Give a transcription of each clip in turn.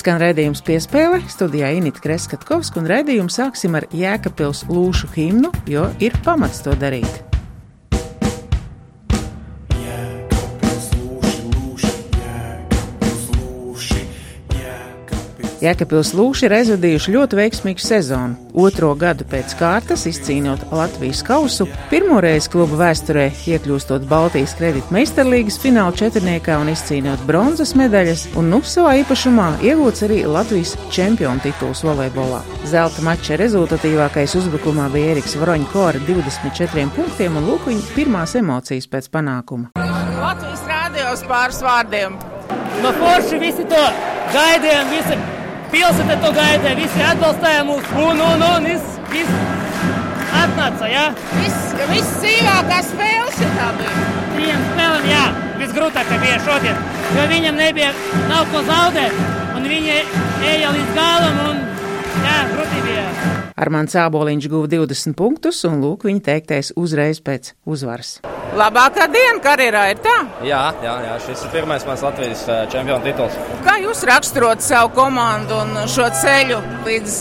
Skan redzējums piespēle, studijā Inita Kreskatkovska, un redzējumu sāksim ar Jēkabpils lūšu himnu, jo ir pamats to darīt. Jēkabils Lūši ir aizvadījuši ļoti veiksmīgu sezonu. Otro gadu pēc kārtas izcīnot Latvijas kausu, pirmoreiz kluba vēsturē iekļūstot Baltijas kredīta meistarlīgas fināla četrniekā un izcīnot bronzas medaļas, un nu savā īpašumā iegūts arī Latvijas čempionu tituls volejbolā. Zelta mača rezultatīvākais uzbrukumā bija Eriks Vroņko ar 24 punktiem un lūk viņa pirmās emocijas pēc panākuma. Latvijas rādījos pāris vārdiem. No forši visi to gaidījām, visi pilsēta to gaidīja, visi atbalstīja mūs, un, un, un viss, viss atnāca. Ja? Viss, viss dzīvākā spēle šitā bija. Trijām spēlēm, jā, visgrūtākā bija šodien, jo viņam nebija, nav ko zaudēt, un viņi eja līdz galam, un. Armāns Āboliņš guva 20 punktus, un lūk, viņa teiktais uzreiz pēc uzvaras. Labākā diena karjerā ir tā. Jā, jā, jā, šis ir pirmais mans Latvijas čempionu tituls. Kā jūs raksturot savu komandu un šo ceļu līdz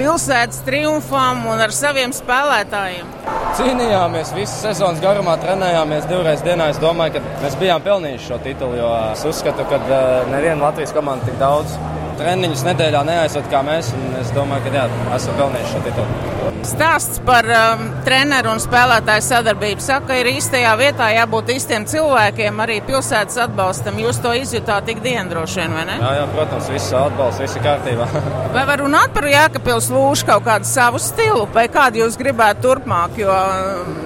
pilsētas triumfam un ar saviem spēlētājiem? Cīnījāmies visu sezonas garumā, trenējāmies divreiz dienā. Es domāju, ka mēs bijām pelnījuši šo titulu, jo es uzskatu, ka neviena Latvijas komanda tik daudz treniņus nedēļā neaizved kā mēs. Es domāju, ka jā, esam pelnījuši šo titulu. Stāsts par um, treneru un spēlētāju sadarbību saka, ir īstajā vietā jābūt īstiem cilvēkiem, arī pilsētas atbalstam. Jūs to izjutāt ikdienā droši vien, vai ne? Jā, jā protams, viss atbalsts, viss ir kārtībā. vai var runāt par Jēkabpils lūšu kaut kādu savu stilu, vai kādu jūs gribētu turpmāk? Jo...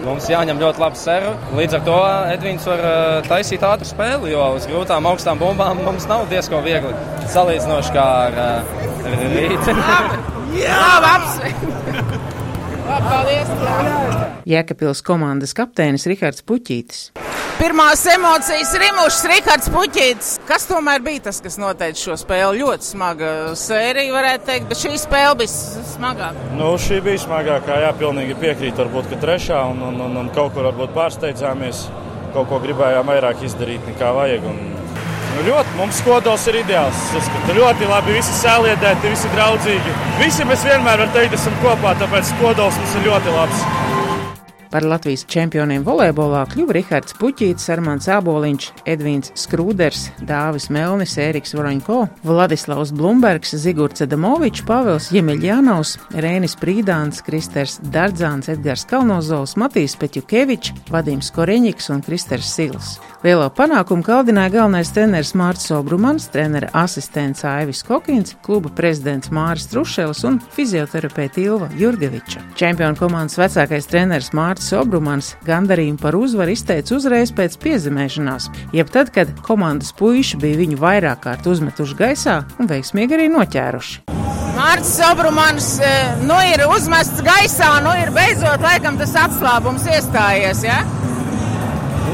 Mums jāņem ļoti labi seru. Līdz ar to Edvīns var uh, taisīt ātru spēli, jo uz grūtām augstām bumbām mums nav diezgan viegli salīdzinoši kā ar, uh, ar rītu. Jā, apsveikt! Paldies! Jēkabils komandas kapteinis Rihards Puķītis. Pirmās emocijas rimušas Rihards Puķītis. Kas tomēr bija tas, kas noteica šo spēli? Ļoti smaga sērija, varētu teikt, bet šī spēle bija smagāka. Nu, šī bija smagākā, jā, pilnīgi piekrīt. Varbūt, ka trešā un, un, un, un kaut kur varbūt pārsteidzāmies. Kaut ko gribējām vairāk izdarīt nekā vajag. Un, Nu, ļoti mums kodols ir ideāls. Uzskatu. Ļoti labi, visi sēliedēti, visi draudzīgi. Visi mēs vienmēr varam teikt, esam kopā, tāpēc kodols mums ir ļoti labs. Par Latvijas čempioniem volejbolā kļuva Rihards Puķītis, Armāns Āboliņš, Edvīns Skrūders, Dāvis Melnis, Ēriks Voroņko, Vladislavs Blumbergs, Zigurds Adamovičs, Pāvils Jemeļjānaus, Rēnis Prīdāns, Kristers Dardzāns, Edgars Kalnozols, Matīs Peķukevičs, Vadims Koreņiks un Kristers Sils. Lielo panākumu kaldināja galvenais treneris Mārcis Obrumans, trenera asistents Aivis Kokins, kluba prezidents Māris Trušelis un fizioterapeita Ilva Jurgeviča. Čempionu komandas vecākais treneris Mārcis Obrumans gandarījumu par uzvaru izteica uzreiz pēc piezemēšanās, jeb tad, kad komandas puiši bija viņu vairāk kārt uzmetuši gaisā un veiksmīgi arī noķēruši. Mārcis Obrumans nu ir uzmests gaisā, nu ir beidzot laikam tas atslābums iestājies. Ja?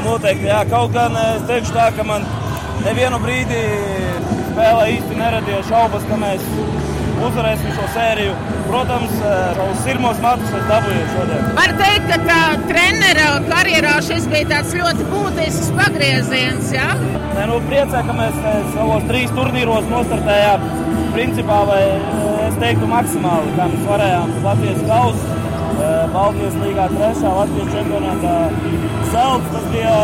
Noteikti, jā, kaut gan es teikšu tā, ka man nevienu brīdi spēlē īsti neradīja šaubas, ka mēs uzvarēsim šo sēriju. Protams, savus pirmos matus es dabūju šodien. Var teikt, ka tā trenera karjerā šis bija tāds ļoti būtisks pagrieziens? Ja? Nē, nu priecē, ka mēs savos trīs turnīros nostartējām. Principā, vai es teiktu maksimāli, kā mēs varējām Latvijas kausu. Baltijas līgā trešā Latvijas čempionātā zelts. Tas bija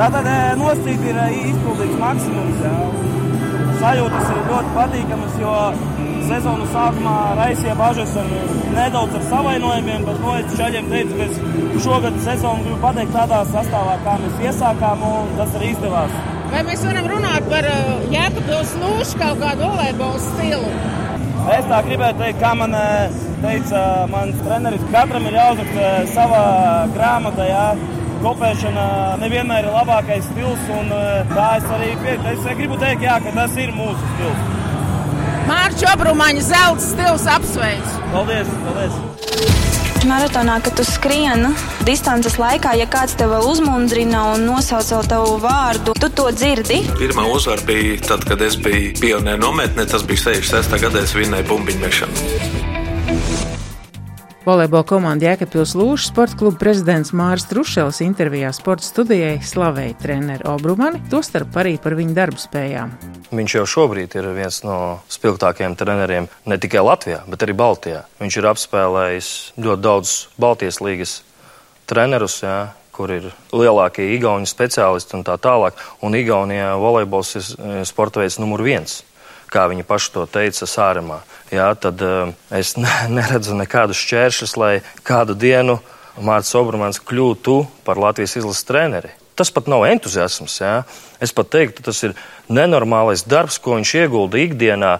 tātad nosacīt ir izpildīts maksimums. Jā. Sajūtas ir ļoti patīkamas, jo sezonas sākumā raisīja bažas ar nedaudz ar savainojumiem, bet no es šaļiem teicu, ka es šogad sezonu gribu pateikt tādā sastāvā, kā mēs iesākām, un tas arī izdevās. Vai mēs varam runāt par Jēkabils lūšu kaut kādu volejbola stilu? Es tā gribēju teikt, kā man teica mans treneris, katram ir jāuzraksta savā grāmatā. Jā. Kopēšana nevienmēr ir labākais stils, un tā es arī piekrītu. Es gribu teikt, jā, ka tas ir mūsu stils. Mārķis Obrumaņa zelta stils apsveic. Paldies! paldies. Maratonā, kad tu skrieni distances laikā, ja kāds tev uzmundrina un nosauc tavu vārdu, tu to dzirdi. Pirmā uzvara bija tad, kad es biju pionieru nometnē. Tas bija 66. gadā, es vinnēju bumbiņu mešanu. Volejbola komanda Jēkabpils Lūšas sporta kluba prezidents Māris Trušels intervijā sporta studijai slavēja treneru Obrumani, tostarp arī par viņu darbu spējām. Viņš jau šobrīd ir viens no spilgtākajiem treneriem ne tikai Latvijā, bet arī Baltijā. Viņš ir apspēlējis ļoti daudz Baltijas līgas trenerus, jā, kur ir lielākie igauņu speciālisti un tā tālāk. Un Igaunijā volejbols ir eh, sporta veids numur viens kā viņi paši to teica, sāremā. Jā, tad uh, es ne, neredzu nekādus šķēršļus, lai kādu dienu Mārcis Obrmans kļūtu par Latvijas izlases treneri. Tas pat nav entuziasms. Jā. Es pat teiktu, tas ir nenormālais darbs, ko viņš iegulda ikdienā.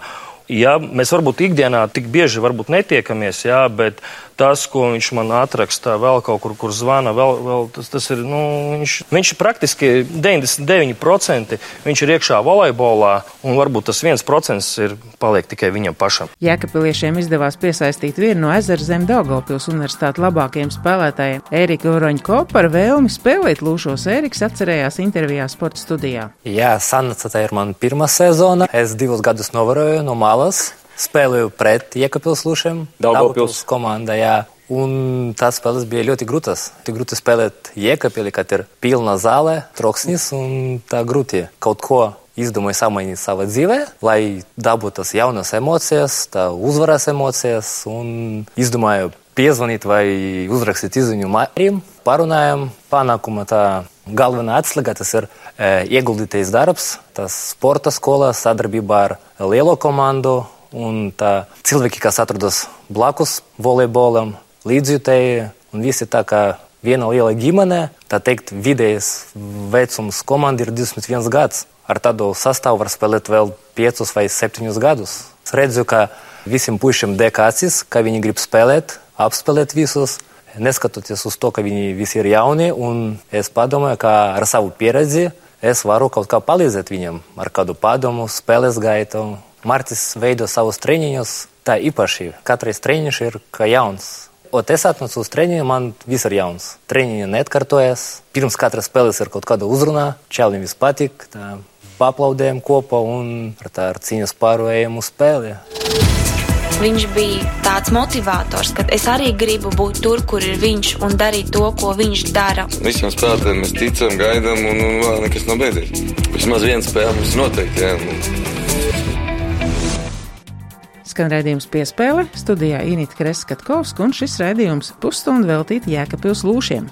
Jā, mēs varbūt ikdienā tik bieži netiekamies, jā, bet tas, ko viņš man atraksta vēl kaut kur, kur zvana, vēl, vēl tas, tas ir, nu, viņš, viņš praktiski 99% viņš ir iekšā volejbolā, un varbūt tas 1% ir paliek tikai viņam pašam. Jēkabpiliešiem izdevās piesaistīt vienu no ezera zem Daugavpils universitātes labākajiem spēlētājiem Ēriku Oroņko par vēlmi spēlēt lūšos. Ēriks atcerējās intervijā sporta studijā. Jā, Sanāca, tā ir mana pirmā sezona. Es divus gadus novēroju no malas spēlēju pret Iekapilslušiem. Daugavpils komanda, jā. Un tās spēles bija ļoti grūtas. Tik grūti spēlēt Iekapili, kad ir pilna zāle, troksnis un tā grūti kaut ko izdomāju samainīt savā dzīvē, lai dabūtu tās jaunas emocijas, tā uzvaras emocijas un izdomāju piezvanīt vai uzrakstīt izziņu Mārim. Parunājam, panākuma tā galvenā atslēga tas ir e, ieguldītais darbs, tas sporta skola sadarbībā ar lielo komandu Un tā cilvēki, kas atrodas blakus volejbolam, līdzjutēji, un visi tā kā viena liela ģimene, tā teikt, vidējais vecums komanda ir 21 gads. Ar tādu sastāvu var spēlēt vēl 5 vai 7 gadus. Es redzu, ka visiem puišiem deg acis, ka viņi grib spēlēt, apspēlēt visus, neskatoties uz to, ka viņi visi ir jauni. Es padomāju, ka ar savu pieredzi es varu kaut kā palīdzēt viņiem ar kādu padomu, spēles gaitu Mārcis veido savus treniņus tā īpaši. Katrs treniņš ir kā jauns. Ot es atnācu uz treniņu, man viss ir jauns. Treniņi neatkārtojas. Pirms katras spēles ir kaut kāda uzrunā, čēlim viss patīk, paplaudējam kopā un ar tā ar cīņas pārējiem uz spēli. Viņš bija tāds motivators, ka es arī gribu būt tur, kur ir viņš un darīt to, ko viņš dara. Visiem spēlētājiem mēs ticam, gaidām, un, un vēl nekas nav beidzies. Vismaz viens spēle mums noteikti. Jā, Skan redzējums piespēle, studijā Inīta Kreskatkovska, un šis redzējums pusstundu veltīt Jēkabpils lūšiem.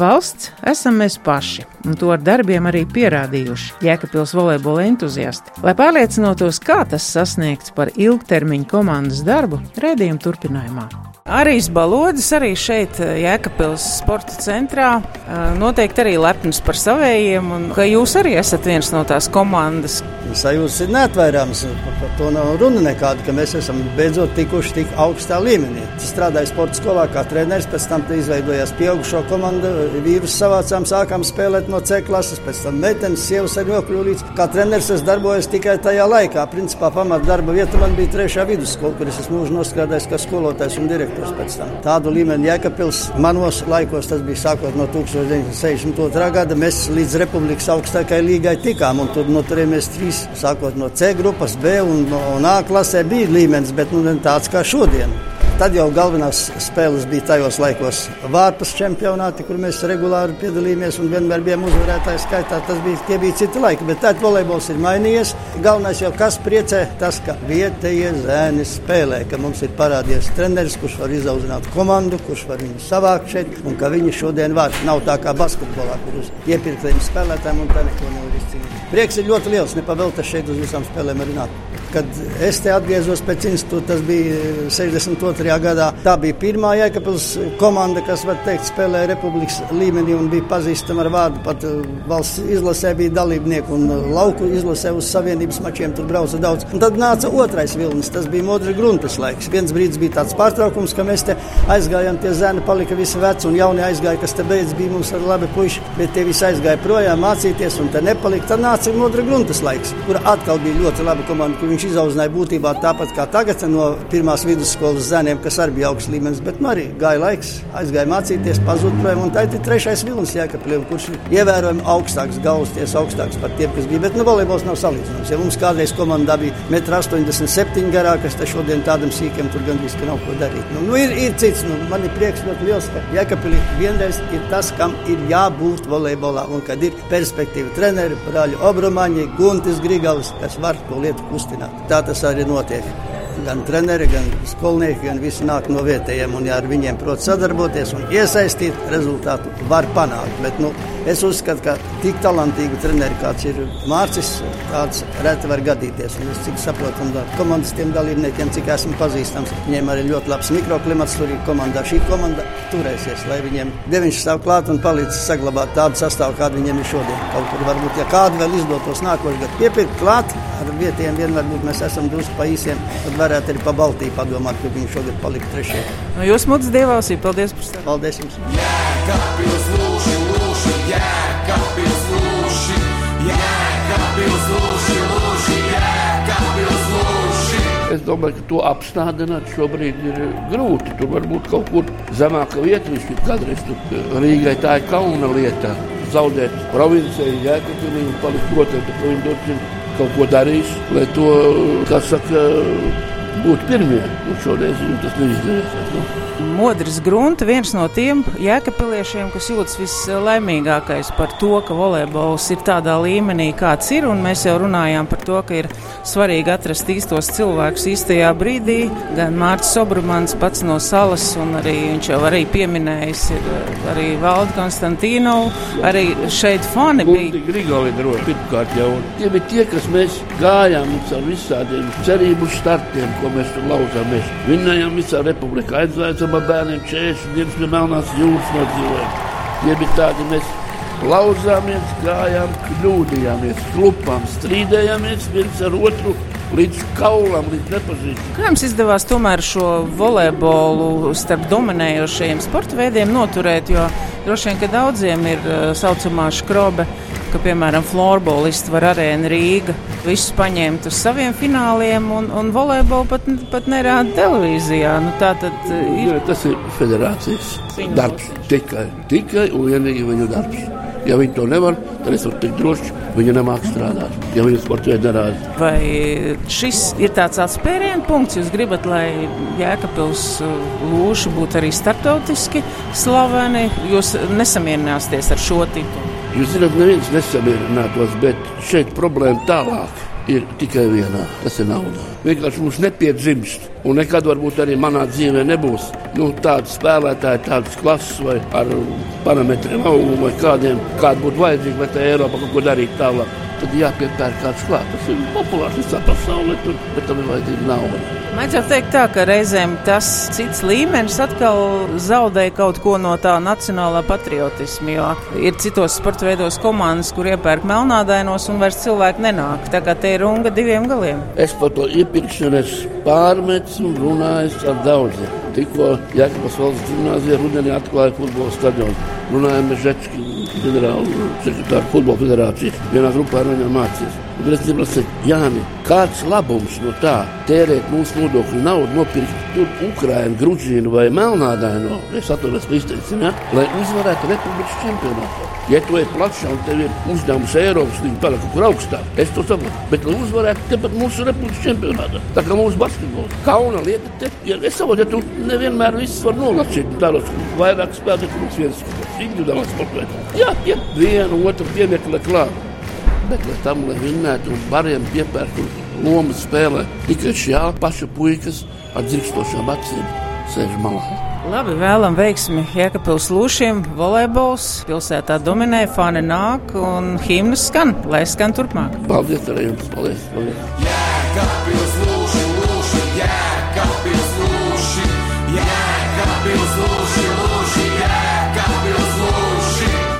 Valsts esam mēs paši, un to ar darbiem arī pierādījuši Jēkabpils volejbola entuziasti. Lai pārliecinotos, kā tas sasniegts par ilgtermiņu komandas darbu, redzējuma turpinājumā. Arī Balodis, arī šeit, eh, Jēkabpils sporta centrā, eh, noteikti arī lepns par savējiem, un ka jūs arī esat viens no tās komandas. Sajūtas ir neatvairāmas, par to nav runa nekāda, ka mēs esam beidzot tikuši tik augstā līmenī. Es strādāju sporta skolā kā treneris, pēc tam izveidojās pieaugušo komandu, vīrus savācām, sākām spēlēt no C klases, pēc tam meitenes, sievas arī nokļuvu līdz. Kā treneris es darbojos tikai tajā laikā. Principā pamat darba vieta man bija trešā vidusskola, kur es esmu mūžu nostrādājis kā skolotājs un direktors direktors pēc tam. Tādu līmeni Jēkabpils manos laikos, tas bija sākot no 1962. gada, mēs līdz republikas augstākajai līgai tikām, un tur noturējāmies trīs, sākot no C grupas, B un, un A klasē bija līmenis, bet nu tāds kā šodien. Tad jau galvenās spēles bija tajos laikos Vārpas čempionāti, kur mēs regulāri piedalījāmies un vienmēr bijām uzvarētāji skaitā. Tas bija, tie bija citi laiki, bet tad volejbols ir mainījies. Galvenais jau kas priecē, tas, ka vietējie zēni spēlē, ka mums ir parādījies treneris, kurš var izaudzināt komandu, kurš var viņu savākt šeit un ka viņi šodien var. Nav tā kā basketbolā, kur uz iepirktiem spēlētājiem un tā neko nevar izcīnīt. Prieks ir ļoti liels, nepavēlties šeit uz visām spēlēm arī nāk. Kad es te atgriezos pēc institūta, tas bija 62. gadā. Tā bija pirmā Jēkabils komanda, kas, var teikt, spēlēja republikas līmenī un bija pazīstama ar vārdu. Pat uh, valsts izlasē bija dalībnieki un uh, lauku izlasē uz savienības mačiem tur brauca daudz. Un tad nāca otrais vilnis, tas bija Modra Gruntes laiks. Viens brīdis bija tāds pārtraukums, ka mēs te aizgājām, tie zēni palika visi veci un jaunie aizgāja, kas te beidz bija mums ar labi puiši, bet tie visi aizgāja projām mācīties un te nepalika. Tad nāca Modra Gruntes laiks, kur atkal bija ļoti laba komanda, kur viņš izaudzināja būtībā tāpat kā tagad no pirmās vidusskolas zēniem, kas arī bija augsts līmenis, bet nu, arī gāja laiks, aizgāja mācīties, pazuda projām. Un tā ir trešais vilnis Jēkabļiem, kurš ir ievērojami augstāks, galvasties augstāks par tiem, kas bija. Bet nu, volejbols nav salīdzināms. Ja mums kādreiz komandā bija 1,87 m garā, kas te šodien tādam sīkiem tur gandrīz nav ko darīt. Nu, nu, ir, ir cits, nu, man ir prieks ļoti liels, ka Jēkabļi vienreiz ir tas, kam ir jābūt volejbolā un kad ir perspektīva treneri, brāļi Obromaņi, Guntis Grigalis, kas var to lietu kustināt. Tā tas arī notiek. Gan treneri, gan skolnieki, gan visi nāk no vietējiem. Un, ja ar viņiem prot sadarboties un iesaistīt, rezultātu var panākt. Bet, nu, Es uzskatu, ka tik talantīgu treneri, kāds ir Mārcis, tāds reti var gadīties. Un es cik saprotu, un komandas tiem dalībniekiem, cik esmu pazīstams, viņiem arī ļoti labs mikroklimats tur ir komandā. Šī komanda turēsies, lai viņiem deviņš stāv klāt un palīdz saglabāt tādu sastāvu, kādu viņiem ir šodien. Kaut kur varbūt, ja kādu vēl izdotos nākošais gads piepirkt klāt, ar vietiem vienmēr būt mēs esam drusku pa īsiem, tad varētu arī pa Baltiju padomāt, ka viņi šogad palika trešie. No jūs mūtas dievvalstī, paldies par sarunu. Paldies jums! Jā, Jēkabils lūši, Jēkabils lūši, lūši, Jēkabils lūši. Es domāju, ka to apstādināt šobrīd ir grūti. Tur varbūt kaut kur zemāka vieta, viņš kādreiz tur Rīgai tā ir kauna lieta. Zaudēt provincijai, Jēkabīlī un palikt protams, ka viņi tur kaut ko darīs, lai to, kā saka, būtu pirmie. Un šoreiz viņam tas neizdevās. Nu. Modris Grunte, viens no tiem jēkapiliešiem, kas jūtas vislaimīgākais par to, ka volejbols ir tādā līmenī, kāds ir. Mēs jau runājām par to, ka ir svarīgi atrast īstos cilvēkus īstajā brīdī. Gan Mārcis Sobrumans pats no salas, un arī viņš jau arī pieminējis, ir arī Valdi Konstantīnovu. Arī šeit fani bija. Grigali droši pirmkārt jau. Tie bija tie, kas mēs gājām ar visādiem cerību startiem, ko mēs tur lauzāmies. Vinnējām visā republikā, aizvācām ar bērniem 40 dienas pie Melnās jūras nodzīvojām. Tie bija tādi mēs lauzāmies, gājām, kļūdījāmies, klupām, strīdējāmies viens ar otru. Līdz kaulam, līdz nepazīstamam. Kā jums izdevās tomēr šo volejbolu starp dominējošajiem sporta veidiem noturēt? Jo droši vien, ka daudziem ir uh, saucamā skrobe, ka, piemēram, florbolisti var arēnu Rīga visus paņemt uz saviem fināliem, un, un volejbolu pat, pat nerāda televīzijā. Nu, tā tad ir. Jā, tas ir federācijas Viņu darbs. Tikai, tikai un vienīgi viņu darbs. Ja viņi to nevar, tad es varu teikt droši, viņi nemāks strādāt. Ja viņi sporta veidā nerāda. Vai šis ir tāds atspērienu punkts? Jūs gribat, lai Jēkabils lūši būtu arī starptautiski slaveni? Jūs nesamierināsieties ar šo titulu? Jūs zināt, neviens nesamierinātos, bet šeit problēma tālāk ir tikai viena. Tas ir nauda. Vienkārši mums nepiedzimst. Un nekad varbūt arī manā dzīvē nebūs nu, tāda spēlētāja, tādas klases vai ar parametriem augumu vai kādiem, kāda būtu vajadzīga, lai tā Eiropa kaut ko darītu tālāk. Tad jāpiepērk kāds klāt. Tas ir populārs visā pasaulē, tur, bet tam ir vajadzīga nauda. Mēdz jau teikt tā, ka reizēm tas cits līmenis atkal zaudē kaut ko no tā nacionālā patriotisma, jo ir citos sporta veidos komandas, kur iepērk melnādainos un vairs cilvēki nenāk. Tā kā te ir runga diviem galiem. Es par to iepirkšanu esmu pārmetis un runājis ar daudziem. Tikko Jēkabas valsts gimnāzija rudenī atklāja futbola stadionu. Runājām ar Žečku ģenerālu sekretāru futbola federācijas. Vienā grupā ar viņiem mācījās. Jāni, kāds labums no tā tērēt mūsu nodokļu naudu, nopirkt tur Ukraiņu, Grūžīnu vai Melnādainu, es ka izteicam, ja? lai uzvarētu Republikas čempionātā. Ja tu ej plašā un tev ir uzdevums Eiropas līnija pārāk kaut kur augstāk, es to saprotu. Bet, lai uzvarētu tepat mūsu Republikas čempionātā, tā kā mūsu basketbols, kauna lieta, te, ja es saprotu, ja tu nevienmēr viss var nolacīt, tādos vairāk spēlēt, mums viens individuāls sports. Jā, ja vienu otru piemekli klāt bet lai tam, lai vinnētu un bariem piepērtu lomu spēlē, tikai šie paši puikas ar dzirkstošām acīm sēž malā. Labi, vēlam veiksmi Jēkabils lūšiem, volejbols, pilsētā dominē, fani nāk un himnas skan, lai skan turpmāk. Paldies arī jums, paldies! paldies. Jēkabils lūši,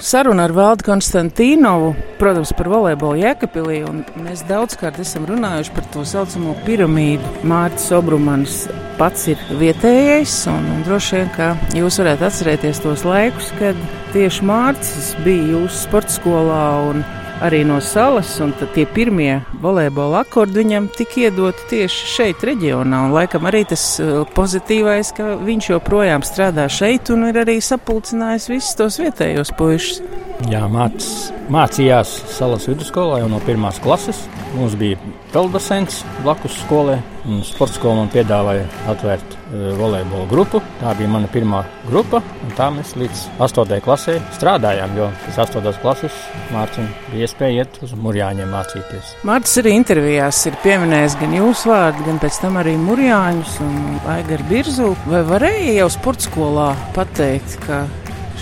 lūši. Saruna ar Valdu Konstantīnovu, protams, par volejbolu Jēkabīlī. Mēs daudzkārt esam runājuši par to saucamo piramīdu. Mārcis Obrumans pats ir vietējais, un, un droši vien, ka jūs varētu atcerēties tos laikus, kad tieši Mārcis bija jūsu sporta skolā. Un, arī no salas, un tie pirmie volejbola akordi viņam tika iedoti tieši šeit, reģionā. Un laikam arī tas uh, pozitīvais, ka viņš joprojām strādā šeit un ir arī sapulcinājis visus tos vietējos puišus. Jā, māc, mācījās salas vidusskolā jau no pirmās klases. Mums bija peldbaseins blakus skolai. Sports skola man piedāvāja atvērt uh, volejbola grupu. Tā bija mana pirmā grupa. Tā mēs līdz 8. klasē strādājām. Jo pēc 8. klases Mārcis bija iespēja iet uz Mūrjāņiem mācīties. Mārcis arī intervijās ir pieminējis gan jūsu vārdu, gan pēc tam arī Mūrjāņus un Aigaru Birzu. Vai varēja jau sports skolā pateikt, ka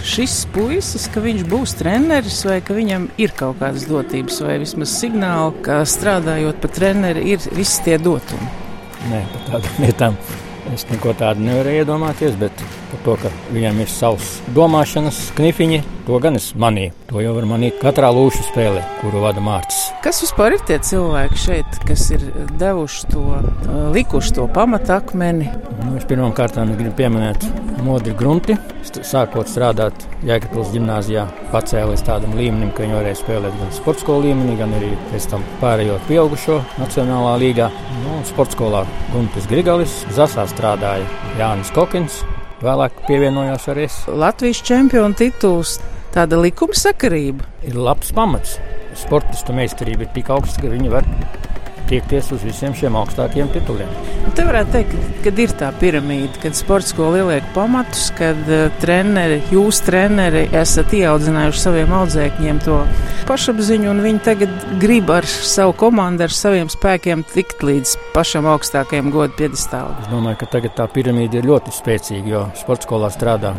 šis puisis, ka viņš būs treneris, vai ka viņam ir kaut kādas dotības, vai vismaz signāli, ka strādājot par treneri, ir visi tie dotumi. Nē, par tādām lietām es neko tādu nevaru iedomāties, bet par to, ka viņam ir savs domāšanas knifiņi, to gan es manīju. To jau var manīt katrā lūšu spēlē, kuru vada Mārcis. Kas vispār ir tie cilvēki šeit, kas ir devuši to, likuši to pamatakmeni? Nu, es pirmām kārtām gribu pieminēt Modri Grunti. Sākot strādāt Jēkabils gimnāzijā, pacēlies tādam līmenim, ka viņi varēja spēlēt gan sporta skolu līmenī, gan arī pēc tam pārējot pieaugušo nacionālā līgā. Nu, sporta skolā Guntis Grigalis, Zasā strādāja Jānis Kokins, vēlāk pievienojos arī es. Latvijas čempionu tituls, tāda likuma sakarība. Ir labs pamats. Sportistu meistarība ir tik augsta, ka viņi var tiekties uz visiem šiem augstākiem tituliem. Te varētu teikt, ka ir tā piramīda, kad sporta skola ieliek pamatus, kad uh, treneri, jūs treneri esat ieaudzinājuši saviem audzēkņiem to pašapziņu, un viņi tagad grib ar savu komandu, ar saviem spēkiem tikt līdz pašam augstākajam godu piedestāvam. Es domāju, ka tagad tā piramīda ir ļoti spēcīga, jo sporta skolā strādā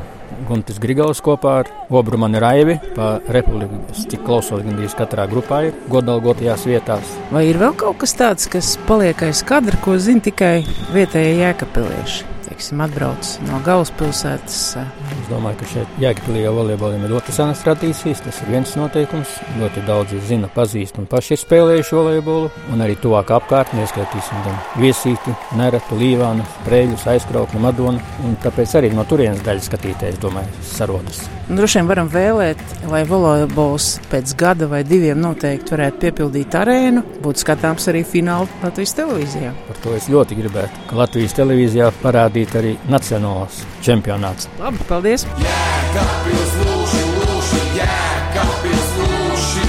Guntis Grigals kopā ar Obrumanu Raivi pa republiku. Cik klausos, gandrīz katrā grupā ir godalgotajās vietās. Vai ir vēl kaut kas tāds, kas paliek aiz kadra, ko zina tikai vietējie jēkapilieši? Teiksim, atbrauc no galvaspilsētas. Es domāju, ka šeit Jēkabīlī jau volejbolam ir ļoti senas tradīcijas. Tas ir viens noteikums. Ļoti daudzi zina, pazīst un paši ir spēlējuši volejbolu. Un arī tuvāk apkārtnē ieskatīsim gan viesīti, neratu, līvānu, sprēļus, aizkraukli, madonu. Un tāpēc arī no turienes daļa skatītājs, domāju, sarodas. Droši vien varam vēlēt, lai volejbols pēc gada vai diviem noteikti varētu piepildīt arēnu, būtu skatāms arī fināli Latvijas televīzijā. Par to es ļoti gribētu, ka Latvijas televīzijā parādītu arī nacionālās čempionāts. Labi, paldies! Jēkabpils lūši, lūši, Jēkabpils lūši,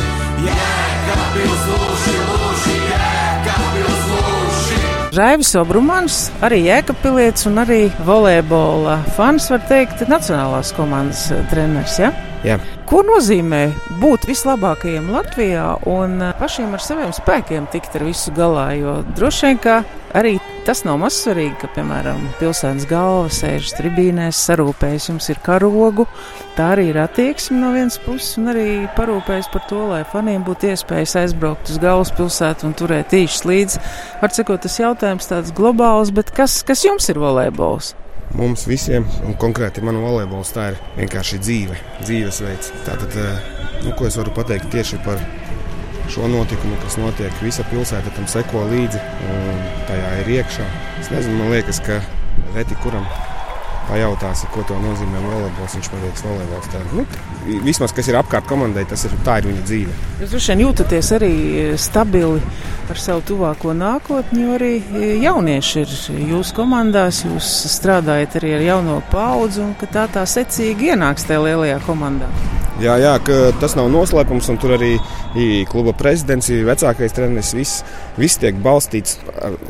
Jēkabpils lūši, lūši, Jēkabpils lūši. Raivis Obrumans, arī jēkapilietis un arī volejbola fans, var teikt, nacionālās komandas treneris. Ja? Jā. Ko nozīmē būt vislabākajiem Latvijā un pašiem ar saviem spēkiem tikt ar visu galā? Jo droši vien, ka arī tas nav mazsvarīgi, ka, piemēram, pilsētas galva sēž tribīnēs, sarūpējas, jums ir karogu. Tā arī ir attieksme no vienas puses, un arī parūpējas par to, lai faniem būtu iespējas aizbraukt uz galvaspilsētu un turēt īšus līdzi. Var sakot, tas jautājums tāds globāls, bet kas, kas jums ir volejbols? Mums visiem, un konkrēti man volejbols, tā ir vienkārši dzīve, dzīvesveids. Tātad, nu, ko es varu pateikt tieši par šo notikumu, kas notiek, visa pilsēta tam seko līdzi, un tajā ir iekšā. Es nezinu, man liekas, ka reti kuram pajautāsi, ko to nozīmē volejbols. Viņš pateiks, volejbols. Tā, nu, vismaz, kas ir apkārt komandai, tas ir, ir viņa dzīve. Jūs droši vien jūtaties arī stabili par savu tuvāko nākotni, jo arī jaunieši ir jūsu komandās, jūs strādājat arī ar jauno paudzi un ka tā tā secīgi ienāks tajā lielajā komandā. Jā, jā tas nav noslēpums, un tur arī kluba prezidents, vecākais treneris. Viss, viss tiek balstīts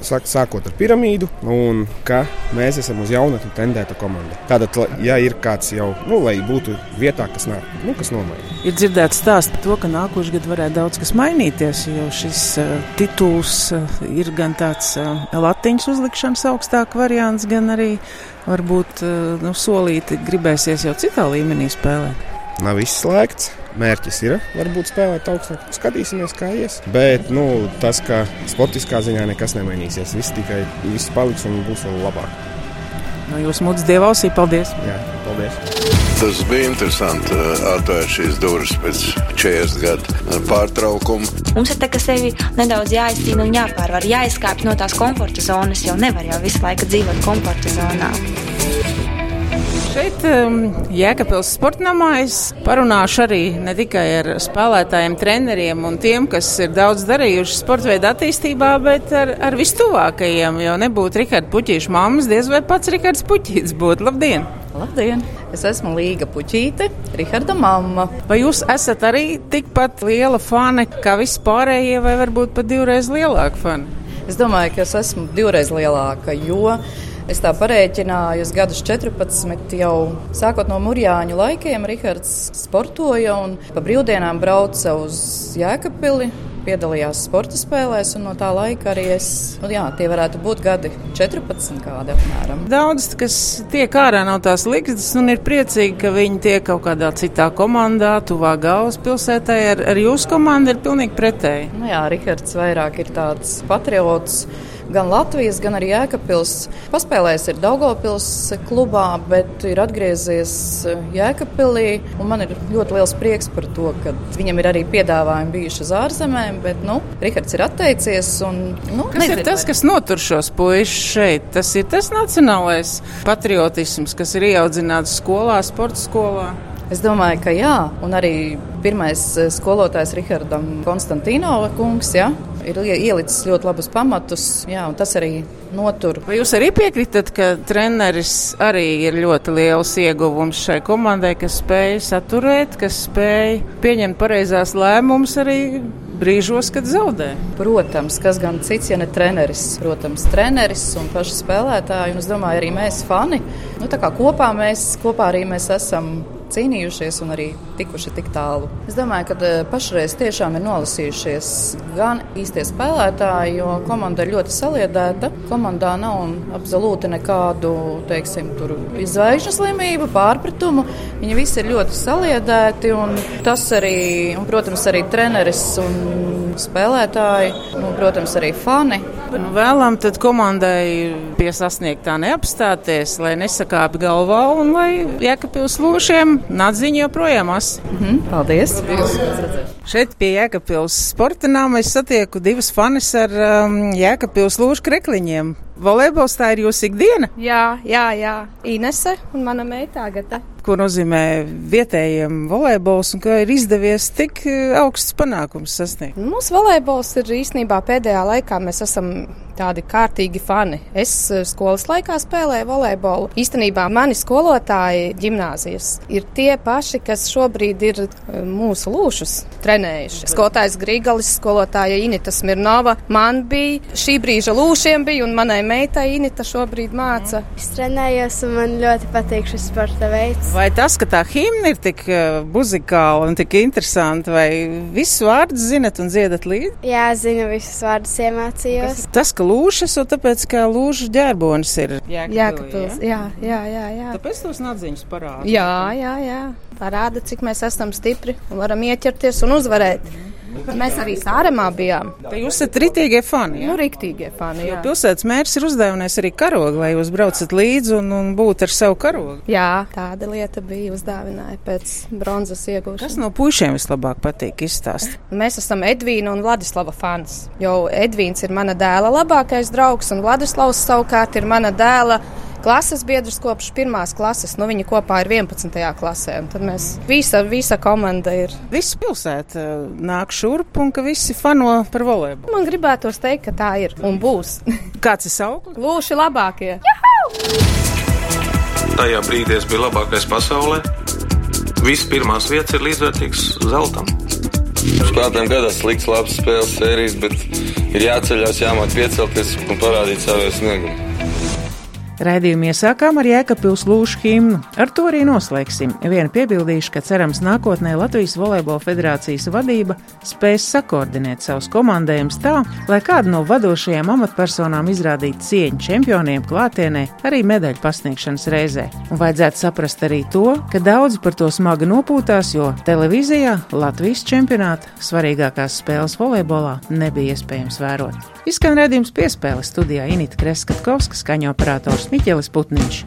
sāk, sākot ar piramīdu, un ka mēs esam uz jaunatni tendēta komanda. Tātad, ja ir kāds jau, nu, lai būtu vietā, kas, nāk, nu, kas nomaina. Ir dzirdēts stāsts par to, ka nākošais gads varētu daudz kas mainīties, jo šis uh, tituls uh, ir gan tāds uh, latiņas uzlikšanas augstāk variants, gan arī varbūt uh, nu, solīti gribēsies jau citā līmenī spēlēt nav izslēgts. Mērķis ir varbūt spēlēt augstāk. Skatīsimies, kā ies. Bet nu, tas, ka sportiskā ziņā nekas nemainīsies, viss tikai viss paliks un būs vēl labāk. No jūsu mūža dievalsī, paldies! Jā, paldies! Tas bija interesanti atvērt šīs durvis pēc 40 gadu pārtraukuma. Mums ir tā, ka sevi nedaudz jāizcīna un jāpārvar, jāizkāpj no tās komforta zonas, jo nevar jau visu laiku dzīvot komforta zonā. Šeit, um, Jēkabils sportnamā, es parunāšu arī ne tikai ar spēlētājiem, treneriem un tiem, kas ir daudz darījuši sporta veidu attīstībā, bet ar, ar vistuvākajiem. Jo nebūtu Rikards Puķīša mammas, diez vai pats Rikards Puķīts būtu. Labdien! Labdien! Es esmu Līga Puķīte, Riharda mamma. Vai jūs esat arī tikpat liela fane kā vispārējie, vai varbūt pat divreiz lielāka fane? Es domāju, ka es esmu divreiz lielāka, jo Es tā parēķināju, es gadus 14 jau sākot no Mūrjāņu laikiem, Rihards sportoja un pa brīvdienām brauca uz Jēkabili piedalījās sporta spēlēs, un no tā laika arī es, nu, jā, tie varētu būt gadi 14 kādi apmēram. Daudz, kas tiek ārā no tās ligzdas, un ir priecīgi, ka viņi tiek kaut kādā citā komandā, tuvā galvaspilsētai, ar, ar jūsu komandu ir pilnīgi pretēji. Nu jā, Rihards vairāk ir tāds patriots gan Latvijas, gan arī Jēkabils. Paspēlējis ir Daugopils klubā, bet ir atgriezies Jēkabpilī. Man ir ļoti liels prieks par to, ka viņam ir arī piedāvājumi bijuši uz ārzemēm, bet, nu, Rihards ir atteicies. Un, nu, kas nezinu, ir tas, vai... kas notur šos puišus šeit? Tas ir tas nacionālais patriotisms, kas ir ieaudzināts skolā, sporta skolā. Es domāju, ka jā, un arī pirmais skolotājs Rihardam Konstantīnova kungs, ja, ir ielicis ļoti labus pamatus, jā, un tas arī notur. Vai jūs arī piekritat, ka treneris arī ir ļoti liels ieguvums šai komandai, kas spēj saturēt, kas spēj pieņemt pareizās lēmumus arī brīžos, kad zaudē. Protams, kas gan cits, ja ne treneris. Protams, treneris un paši spēlētāji, un es domāju, arī mēs fani. Nu, kopā mēs, kopā arī mēs esam cīnījušies un arī tikuši tik tālu. Es domāju, ka eh, pašreiz tiešām ir nolasījušies gan īstie spēlētāji, jo komanda ir ļoti saliedēta. Komandā nav absolūti nekādu, teiksim, zvaigžņu slimību, pārpratumu. Viņi visi ir ļoti saliedēti un tas arī, un, protams, arī treneris un spēlētāji, un, protams, arī fani. Nu, vēlam tad komandai pie sasniegtā neapstāties, lai nesakāpj galvā un lai Jēkabpils lūšiem nadziņa joprojām asi. Mm -hmm, paldies! paldies. Šeit pie Jēkabpils sporta nama es satieku divas fanis ar um, Jēkabpils lūšu krekliņiem. Volejbols tā ir jūsu ikdiena? Jā, jā, jā. Inese un mana meita Agata ko nozīmē vietējiem volejbols un kā ir izdevies tik eh, augsts panākums sasniegt? Mūsu volejbols ir īstenībā pēdējā laikā mēs esam tādi kārtīgi fani. Es eh, skolas laikā spēlēju volejbolu. Īstenībā mani skolotāji gimnāzijas ir tie paši, kas šobrīd ir eh, mūsu lūšus trenējuši. Skolotājs Grīgalis, skolotāja Inita Smirnova, man bija šī brīža lūšiem bija un manai meitai Inita šobrīd māca. Es trenējos un man ļoti patīk šis sporta veids. Vai tas, ka tā himna ir tik uh, muzikāla un tik interesanta, vai visus vārdus zinat un dziedat līdzi? Jā, zinu visus vārdus, iemācījos. Kas, tas, ka lūšas, un tāpēc, ka lūžu ģērbonis ir Jēkabils. Jā? jā, jā, jā, jā. Tāpēc tos nadziņus parāda. Jā, jā, jā. Parāda, cik mēs esam stipri un varam ieķerties un uzvarēt. Mm. Mēs arī sāremā bijām. Te jūs esat ritīgie fani. Jā? Nu, riktīgie fani. Jā. Jo pilsētas mērs ir uzdāvinājis arī karogu, lai jūs braucat līdzi un, un būtu ar savu karogu. Jā, tāda lieta bija uzdāvināta pēc bronzas iegūšanas. Kas no puišiem vislabāk patīk izstāstīt? Mēs esam Edvīna un Vladislava fans. Jo Edvīns ir mana dēla labākais draugs un Vladislavs savukārt ir mana dēla klases biedrs kopš pirmās klases. Nu, viņi kopā ir 11. klasē. Tad mēs visa, visa komanda ir. Visa pilsēta uh, nāk šurp un ka visi fano par volejbolu. Man gribētos teikt, ka tā ir un būs. Kāds ir sauklis? Lūši labākie. Tajā brīdī es biju labākais pasaulē. Visas pirmās vietas ir līdzvērtīgas zeltam. Spēlētājiem gadās slikts, labs spēles sērijas, bet ir jāceļās, jāmāk piecelties un parādīt savu sniegumu. Raidījumu iesākām ar Jēkabpils lūšu himnu. Ar to arī noslēgsim. Vienu piebildīšu, ka cerams nākotnē Latvijas Volejbola federācijas vadība spēs sakoordinēt savus komandējumus tā, lai kāda no vadošajām amatpersonām izrādītu cieņu čempioniem klātienē arī medaļu pasniegšanas reizē. Un vajadzētu saprast arī to, ka daudzi par to smagi nopūtās, jo televīzijā Latvijas čempionāta svarīgākās spēles volejbolā nebija iespējams vērot. Izskan redzējums piespēle studijā Inita Kreskatkovska, skaņo operators Miķelis Putniņš.